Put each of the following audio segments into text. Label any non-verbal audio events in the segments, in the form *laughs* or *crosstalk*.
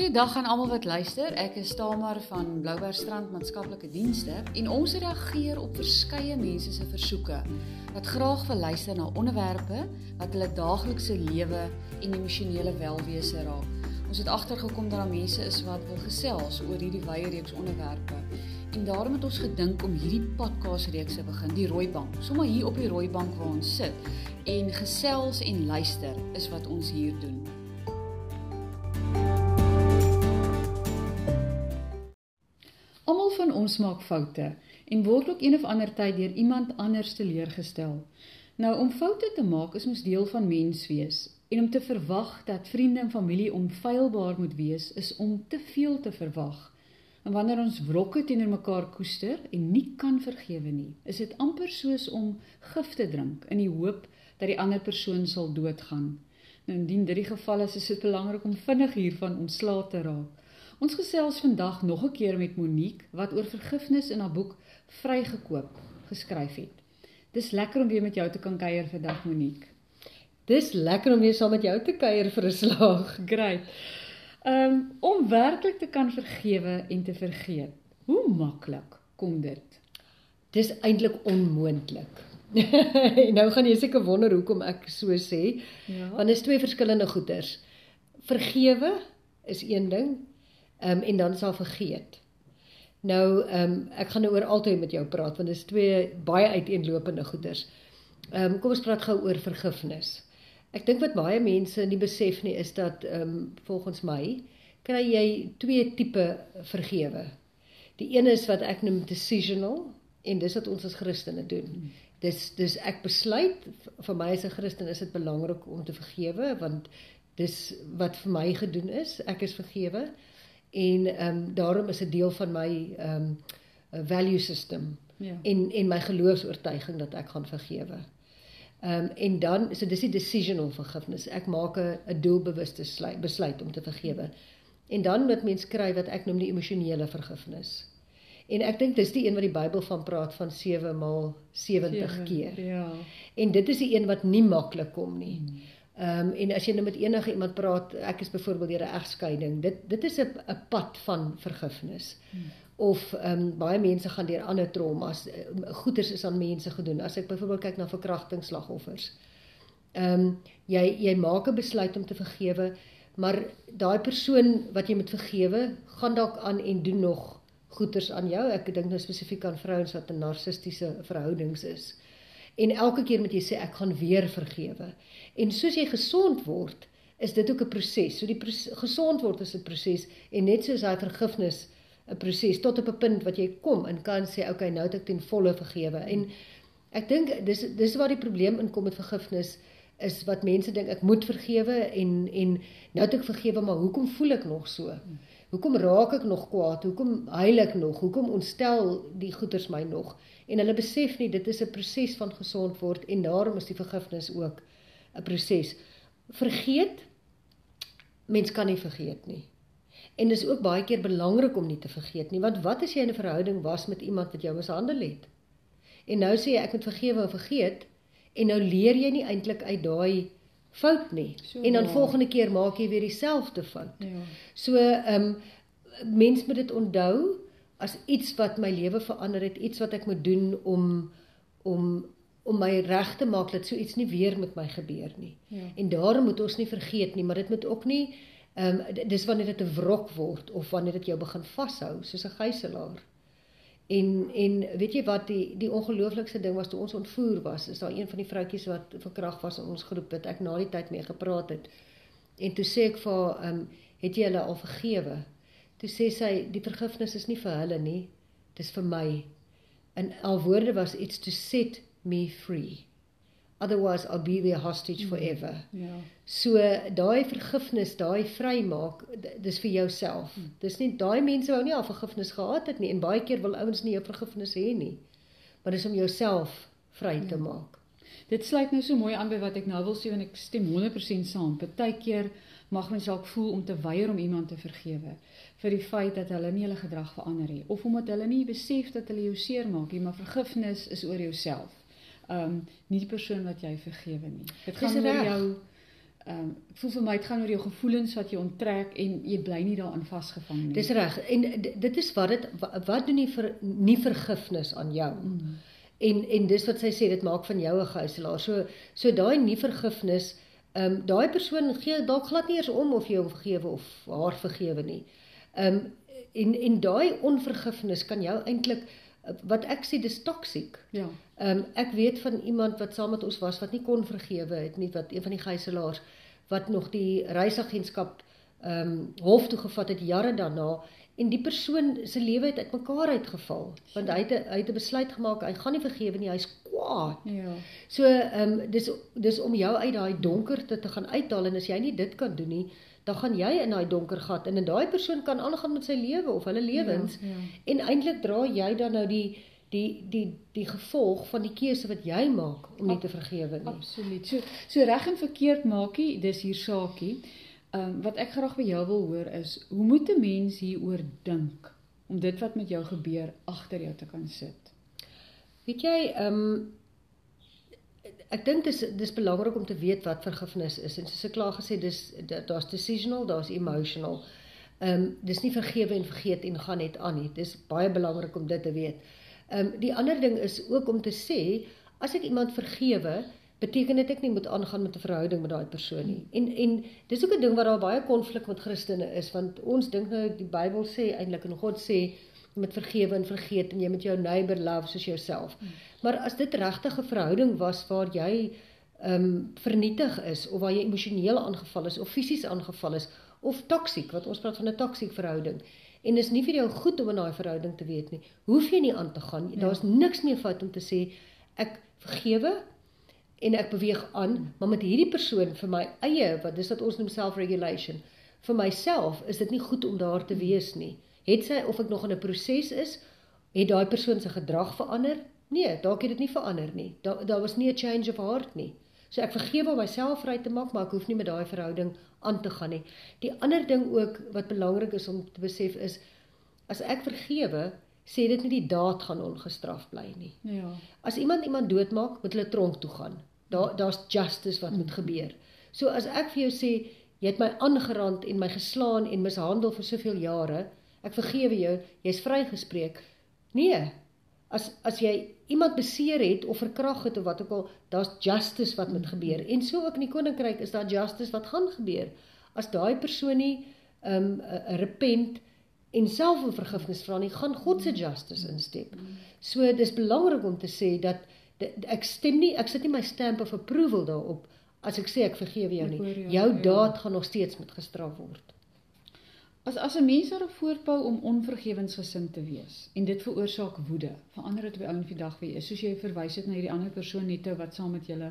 Goeiedag aan almal wat luister. Ek is Tamar van Bloubergstrand Maatskaplike Dienste en ons reageer op verskeie mense se versoeke wat graag wil luister na onderwerpe wat hulle daaglikse lewe en emosionele welwese raak. Ons het agtergekom dat daar mense is wat wil gesels oor hierdie wye reeks onderwerpe. En daarom het ons gedink om hierdie podcast reeks te begin, die rooi bank. Sommige hier op die rooi bank waar ons sit en gesels en luister is wat ons hier doen. Ons maak foute en word ook een of ander tyd deur iemand anders teleurgestel. Nou om foute te maak is mos deel van menswees en om te verwag dat vriende en familie onfeilbaar moet wees is om te veel te verwag. En wanneer ons wrokke teenoor mekaar koester en nie kan vergewe nie, is dit amper soos om gif te drink in die hoop dat die ander persoon sal doodgaan. Nou indien dit die geval is, is dit belangrik om vinnig hiervan ontslae te raak. Ons gesels vandag nog 'n keer met Monique wat oor vergifnis in haar boek Vrygekoop geskryf het. Dis lekker om weer met jou te kan kuier vandag Monique. Dis lekker om weer saam met jou te kuier vir 'n slag. *laughs* Great. Um om werklik te kan vergewe en te vergeet. Hoe maklik kom dit? Dis eintlik onmoontlik. *laughs* nou gaan jy seker wonder hoekom ek so sê. Ja. Want dit is twee verskillende goeters. Vergewe is een ding um, en dan sal vergeet. Nou ehm um, ek gaan nou oor altyd met jou praat want dit is twee baie uiteenlopende goeders. Ehm um, kom ons praat gou oor vergifnis. Ek dink wat baie mense nie besef nie is dat ehm um, volgens my kry jy twee tipe vergewe. Die een is wat ek noem decisional en dis wat ons as Christene doen. Dis dis ek besluit vir my as 'n Christen is dit belangrik om te vergewe want dis wat vir my gedoen is. Ek is vergewe en ehm um, daarom is dit deel van my ehm um, value system ja. en en my geloofs-oortuiging dat ek gaan vergewe. Ehm um, en dan so dis die decisional vergifnis. Ek maak 'n doelbewuste besluit om te vergewe. En dan wat mens kry wat ek noem die emosionele vergifnis. En ek dink dis die een wat die Bybel van praat van 7 maal 70 7, keer. Ja. En dit is die een wat nie maklik kom nie. Hmm. Ehm um, en as jy nou met enige iemand praat, ek is byvoorbeeld deur 'n egskeiding. Dit dit is 'n 'n pad van vergifnis. Hmm. Of ehm um, baie mense gaan deur ander traumas. Um, goeters is aan mense gedoen. As ek byvoorbeeld kyk na verkrachtingsslagoffers. Ehm um, jy jy maak 'n besluit om te vergewe, maar daai persoon wat jy moet vergewe, gaan dalk aan en doen nog goeters aan jou. Ek dink nou spesifiek aan vrouens wat in narcistiese verhoudings is. En elke keer moet jy sê ek gaan weer vergewe. En soos jy gesond word, is dit ook 'n proses. So die gesond word is 'n proses en net soos daai vergifnis 'n proses tot op 'n punt wat jy kom en kan sê okay, nou het ek ten volle vergewe. En ek dink dis dis waar die probleem inkom met vergifnis is wat mense dink ek moet vergewe en en nou het ek vergewe, maar hoekom voel ek nog so? Hoekom raak ek nog kwaad? Hoekom huil ek nog? Hoekom ontstel die goeters my nog? En hulle besef nie dit is 'n proses van gesond word en daarom is die vergifnis ook 'n proses. Vergeet mens kan nie vergeet nie. En dis ook baie keer belangrik om nie te vergeet nie, want wat as jy in 'n verhouding was met iemand wat jou mishandel het? En nou sê jy ek moet vergewe en vergeet en nou leer jy nie eintlik uit daai fout nie. So, en dan ja. volgende keer maak jy weer dieselfde fout. Ja. So ehm um, mens moet dit onthou as iets wat my lewe verander het, iets wat ek moet doen om om om my reg te maak dat so iets nie weer met my gebeur nie. Ja. En daarom moet ons nie vergeet nie, maar dit moet ook nie ehm um, dis wanneer dit 'n wrok word of wanneer dit jou begin vashou soos 'n gijslaer. En en weet jy wat die die ongelooflikste ding was toe ons ontvoer was, is daar een van die vroutjies wat verkrag was in ons groep wat ek na die tyd mee gepraat het. En toe sê ek vir haar, ehm um, het jy hulle al vergewe? Toe sê sy die vergifnis is nie vir hulle nie, dis vir my. En al woorde was iets to set me free. Otherwise I'll be their hostage mm. forever. Ja. So daai vergifnis, daai vrymaak, dis vir jouself. Mm. Dis nie daai mense wou nie al vergifnis gehad het nie en baie keer wil ouens nie jou vergifnis hê nie. Maar dis om jouself vry ja. te maak. Dit sluit nou so mooi aan by wat ek nou wil sê en ek stem 100% saam. Partykeer mag mens dalk voel om te weier om iemand te vergewe vir die feit dat hulle nie hulle gedrag verander het of omdat hulle nie besef dat hulle jou seermaak nie, maar vergifnis is oor jouself um nie die persoon wat jy vergewe nie. Dit gaan oor jou ehm um, ek voel vir my dit gaan oor jou gevoelens wat jy onttrek en jy bly nie daaraan vasgevang nie. Dis reg. En dit is wat dit wat doen nie vir nie vergifnis aan jou. Mm. En en dis wat sy sê dit maak van jou 'n gijslaer. So so daai nie vergifnis ehm um, daai persoon gee dalk glad nie eers om of jy hom vergewe of haar vergewe nie. Ehm um, en en daai onvergifnis kan jou eintlik wat ek sê dis toksiek. Ja. Ehm um, ek weet van iemand wat saam met ons was wat nie kon vergewe het nie wat een van die gijslaers wat nog die reisagentskap ehm um, hof toe gevat het jare daarna en die persoon se lewe het uitmekaar uitgeval want hy het hy het 'n besluit gemaak hy gaan nie vergewe nie hy's kwaad. Ja. So ehm um, dis dis om jou uit daai donkerte te gaan uithaal en as jy nie dit kan doen nie dan gaan jy in daai donker gat en en daai persoon kan aangaan met sy lewe of hulle lewens ja, ja. en eintlik dra jy dan nou die die die die gevolg van die keuse wat jy maak om nie te vergewe nie. Absoluut. So so reg en verkeerd maakie, dis hier saakie. Ehm um, wat ek graag by jou wil hoor is hoe moet 'n mens hieroor dink om dit wat met jou gebeur agter jou te kan sit? Weet jy, ehm um, ek dink dis dis belangrik om te weet wat vergifnis is en soos ek klaar gesê dis daar's decisional, daar's emotional. Ehm um, dis nie vergewe en vergeet en gaan net aan nie. Dis baie belangrik om dit te weet. Ehm um, die ander ding is ook om te sê as ek iemand vergewe, beteken dit ek nie moet aangaan met 'n verhouding met daai persoon nie. En en dis ook 'n ding wat daar baie konflik met Christene is want ons dink nou die Bybel sê eintlik en God sê jy moet vergewe en vergeet en jy moet jou neighbor love soos jouself. Hmm. Maar as dit regtig 'n verhouding was waar jy ehm um, vernietig is of waar jy emosioneel aangeval is of fisies aangeval is of toksiek wat ons praat van 'n toksiek verhouding en is nie vir jou goed om in daai verhouding te weet nie. Hoef jy nie aan te gaan. Ja. Daar's niks meer fout om te sê ek vergewe en ek beweeg aan, maar met hierdie persoon vir my eie wat dis wat ons noem self-regulation. Vir myself is dit nie goed om daar te wees nie. Het sy of ek nog in 'n proses is, het daai persoon se gedrag verander? Nee, dalk het dit nie verander nie. Daar daar was nie 'n change of heart nie. So ek vergewe myself vry te maak, maar ek hoef nie met daai verhouding aan te gaan nie. Die ander ding ook wat belangrik is om te besef is as ek vergewe, sê dit nie die daad gaan ongestraf bly nie. Ja. As iemand iemand doodmaak, moet hulle tronk toe gaan. Daar daar's justice wat moet gebeur. So as ek vir jou sê jy het my aangerand en my geslaan en mishandel vir soveel jare, Ek vergewe jou, jy's vrygespreek. Nee. As as jy iemand beseer het of verkrag het of wat ook al, daar's justice wat moet gebeur. En so ook in die koninkryk is daar justice wat gaan gebeur. As daai persoon nie ehm um, uh, repent en self om vergifnis vra nie, gaan God se justice instep. So dis belangrik om te sê dat ek stem nie, ek sit nie my stamp of approval daarop as ek sê ek vergewe jou nie. Jou daad gaan nog steeds met gestraf word. As as 'n mens daar voortbou om onvergewensgesind te wees en dit veroorsaak woede, verander dit op die ou en die dag wie is, soos jy verwys het na hierdie ander persoon nette wat saam met julle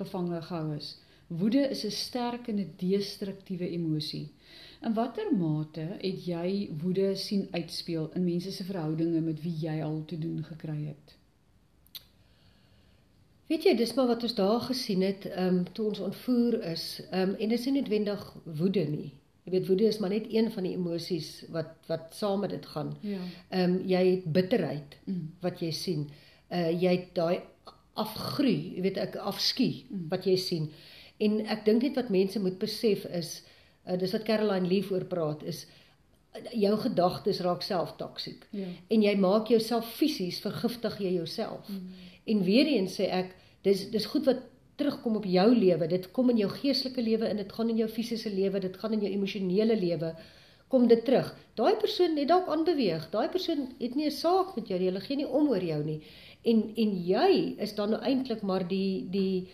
gevange gehou is. Woede is 'n sterk en 'n destruktiewe emosie. In watter mate het jy woede sien uitspeel in mense se verhoudinge met wie jy al te doen gekry het? Weet jy, dis maar wat ons daar gesien het, ehm um, toe ons ontvoer is, ehm um, en dit is nie noodwendig woede nie. Jy weet woede is maar net een van die emosies wat wat saam met dit gaan. Ja. Ehm um, jy het bitterheid mm. wat jy sien. Uh jy het daai afgruy, jy weet ek afskuw mm. wat jy sien. En ek dink net wat mense moet besef is uh dis wat Caroline Leaf oor praat is jou gedagtes raak self toksiek. Ja. En jy maak jouself fisies vergiftig jy jouself. Mm. En weer eens sê ek dis dis goed wat terugkom op jou lewe. Dit kom in jou geestelike lewe en dit gaan in jou fisiese lewe, dit gaan in jou emosionele lewe. Kom dit terug. Daai persoon het dalk aanbeweeg. Daai persoon het nie 'n saak met jou nie. Hulle gee nie om oor jou nie. En en jy is dan nou eintlik maar die die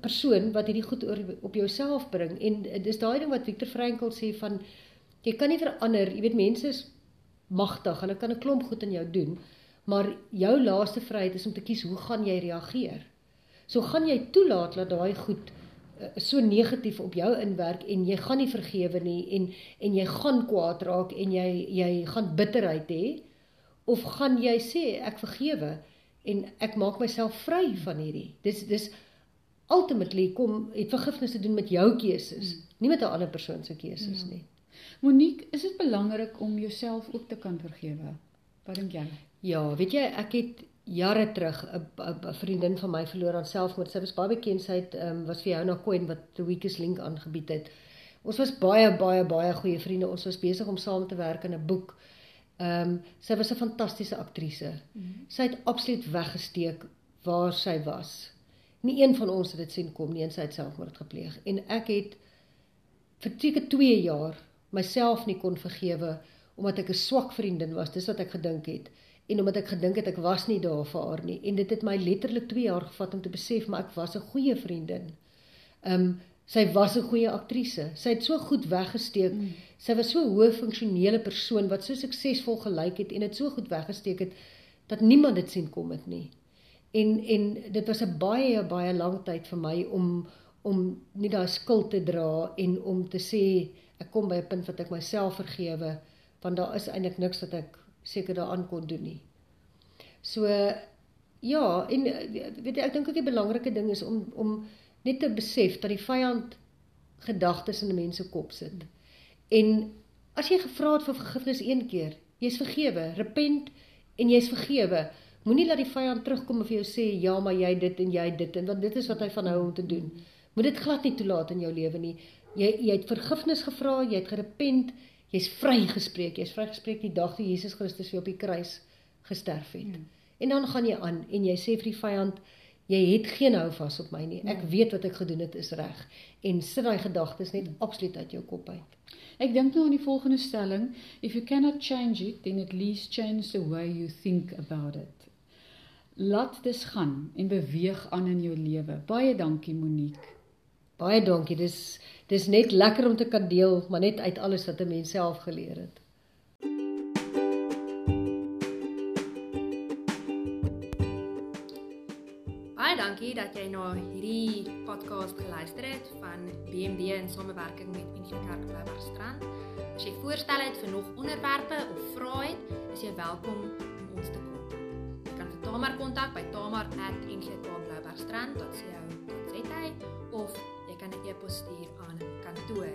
persoon wat hierdie goed oor op jouself bring. En dis daai ding wat Viktor Frankl sê van jy kan nie verander. Jy weet mense is magtig. Hulle kan 'n klomp goed in jou doen. Maar jou laaste vryheid is om te kies hoe gaan jy reageer? So gaan jy toelaat dat daai goed uh, so negatief op jou inwerk en jy gaan nie vergewe nie en en jy gaan kwaad raak en jy jy gaan bitterheid hê of gaan jy sê ek vergewe en ek maak myself vry van hierdie. Dis dis ultimately kom het vergifnis te doen met jou keuses, nie met 'n ander persoon se keuses ja. nie. Monique, is dit belangrik om jouself ook te kan vergewe? Wat dink jy? Ja, weet jy, ek het jare terug 'n vriendin van my verloor aan selfmoord. Sy was baie bekend, sy het um, was Fiona Coen wat The Weakest Link aangebied het. Ons was baie baie baie goeie vriende. Ons was besig om saam te werk aan 'n boek. Ehm um, sy was 'n fantastiese aktrise. Mm -hmm. Sy het absoluut weggesteek waar sy was. Nie een van ons het dit sien kom nie en sy het selfmoord gepleeg. En ek het vir seker 2 jaar myself nie kon vergewe omdat ek 'n swak vriendin was. Dis wat ek gedink het en omdat ek gedink het ek was nie daar vir haar nie en dit het my letterlik 2 jaar gevat om te besef maar ek was 'n goeie vriendin. Um, sy was 'n goeie aktrise. Sy het so goed weggesteek. Mm. Sy was so 'n hoë funksionele persoon wat so suksesvol gelyk het en dit so goed weggesteek het dat niemand dit sien kom het nie. En en dit was 'n baie baie lang tyd vir my om om nie daai skuld te dra en om te sê ek kom by 'n punt wat ek myself vergewe want daar is eintlik niks wat ek seker daaraan kon doen nie. So ja, en weet jy ek dink ook die belangrike ding is om om net te besef dat die vyand gedagtes in 'n mens se kop sit. En as jy gevra het vir vergifnis een keer, jy's vergewe, repent en jy's vergewe. Moenie laat die vyand terugkom en vir jou sê ja, maar jy dit en jy dit en want dit is wat hy van hou om te doen. Moet dit glad nie toelaat in jou lewe nie. Jy jy het vergifnis gevra, jy het gerepent, Jy's vrygespreek. Jy's vrygespreek die dag toe Jesus Christus vir op die kruis gesterf het. Hmm. En dan gaan jy aan en jy sê vir die vyand, jy het geen hou vas op my nie. Ek hmm. weet wat ek gedoen het is reg. En sit daai gedagtes net absoluut uit jou kop uit. Ek dink nou aan die volgende stelling, if you cannot change it, then at least change the way you think about it. Laat dit gaan en beweeg aan in jou lewe. Baie dankie Monique. Baie dankie. Dis dis net lekker om te kan deel, maar net uit alles wat 'n mens self geleer het. Baie dankie dat jy na hierdie podcast geluister het van BMB in samewerking met Unie Kerk Bloubergstrand. As jy voorstelle het vir nog onderwerpe of vrae het, is jy welkom om ons te kontak. Jy kan vir Tamar kontak by tamar@unie.bloubergstrand.co.za of e-pos stuur aan kantoor